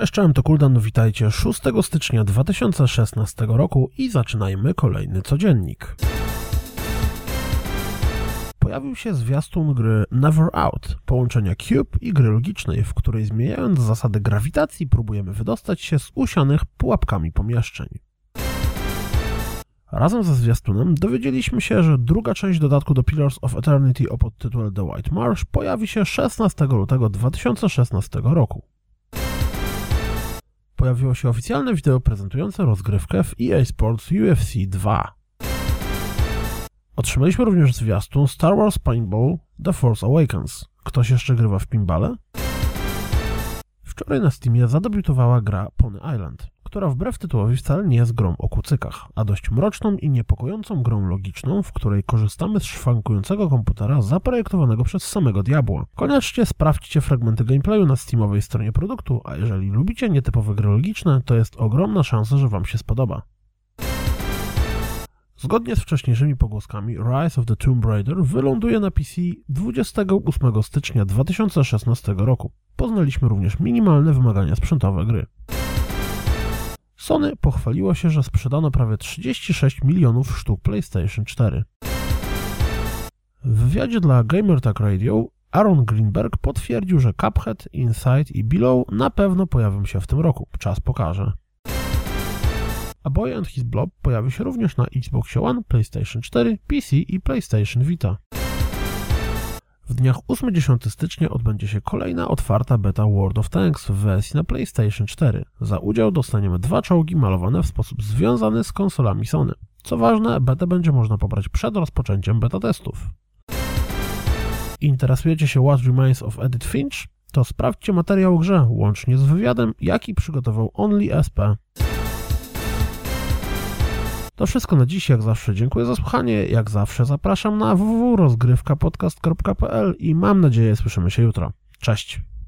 Cześć, to Kuldan, witajcie 6 stycznia 2016 roku i zaczynajmy kolejny codziennik. Pojawił się zwiastun gry Never Out, połączenia Cube i gry logicznej, w której zmieniając zasady grawitacji próbujemy wydostać się z usianych pułapkami pomieszczeń. Razem ze zwiastunem dowiedzieliśmy się, że druga część dodatku do Pillars of Eternity o podtytule The White Marsh pojawi się 16 lutego 2016 roku pojawiło się oficjalne wideo prezentujące rozgrywkę w EA Sports UFC 2. Otrzymaliśmy również zwiastun Star Wars Paintball The Force Awakens. Ktoś jeszcze grywa w pinball? Wczoraj na Steamie zadebiutowała gra Pony Island, która wbrew tytułowi wcale nie jest grą o kucykach, a dość mroczną i niepokojącą grą logiczną, w której korzystamy z szwankującego komputera zaprojektowanego przez samego diabła. Koniecznie sprawdźcie fragmenty gameplayu na Steamowej stronie produktu, a jeżeli lubicie nietypowe gry logiczne, to jest ogromna szansa, że Wam się spodoba. Zgodnie z wcześniejszymi pogłoskami, Rise of the Tomb Raider wyląduje na PC 28 stycznia 2016 roku. Poznaliśmy również minimalne wymagania sprzętowe gry. Sony pochwaliło się, że sprzedano prawie 36 milionów sztuk PlayStation 4. W wywiadzie dla GamerTag Radio Aaron Greenberg potwierdził, że Cuphead, Inside i Below na pewno pojawią się w tym roku. Czas pokaże. A Boy and His Blob pojawi się również na Xbox One, PlayStation 4, PC i PlayStation Vita. W dniach 8-10 stycznia odbędzie się kolejna otwarta beta World of Tanks w wersji na PlayStation 4. Za udział dostaniemy dwa czołgi malowane w sposób związany z konsolami Sony. Co ważne, betę będzie można pobrać przed rozpoczęciem beta testów. Interesujecie się What Remains of Edith Finch? To sprawdźcie materiał grze, łącznie z wywiadem, jaki przygotował Only SP. To wszystko na dziś, jak zawsze dziękuję za słuchanie, jak zawsze zapraszam na www.rozgrywkapodcast.pl i mam nadzieję słyszymy się jutro. Cześć!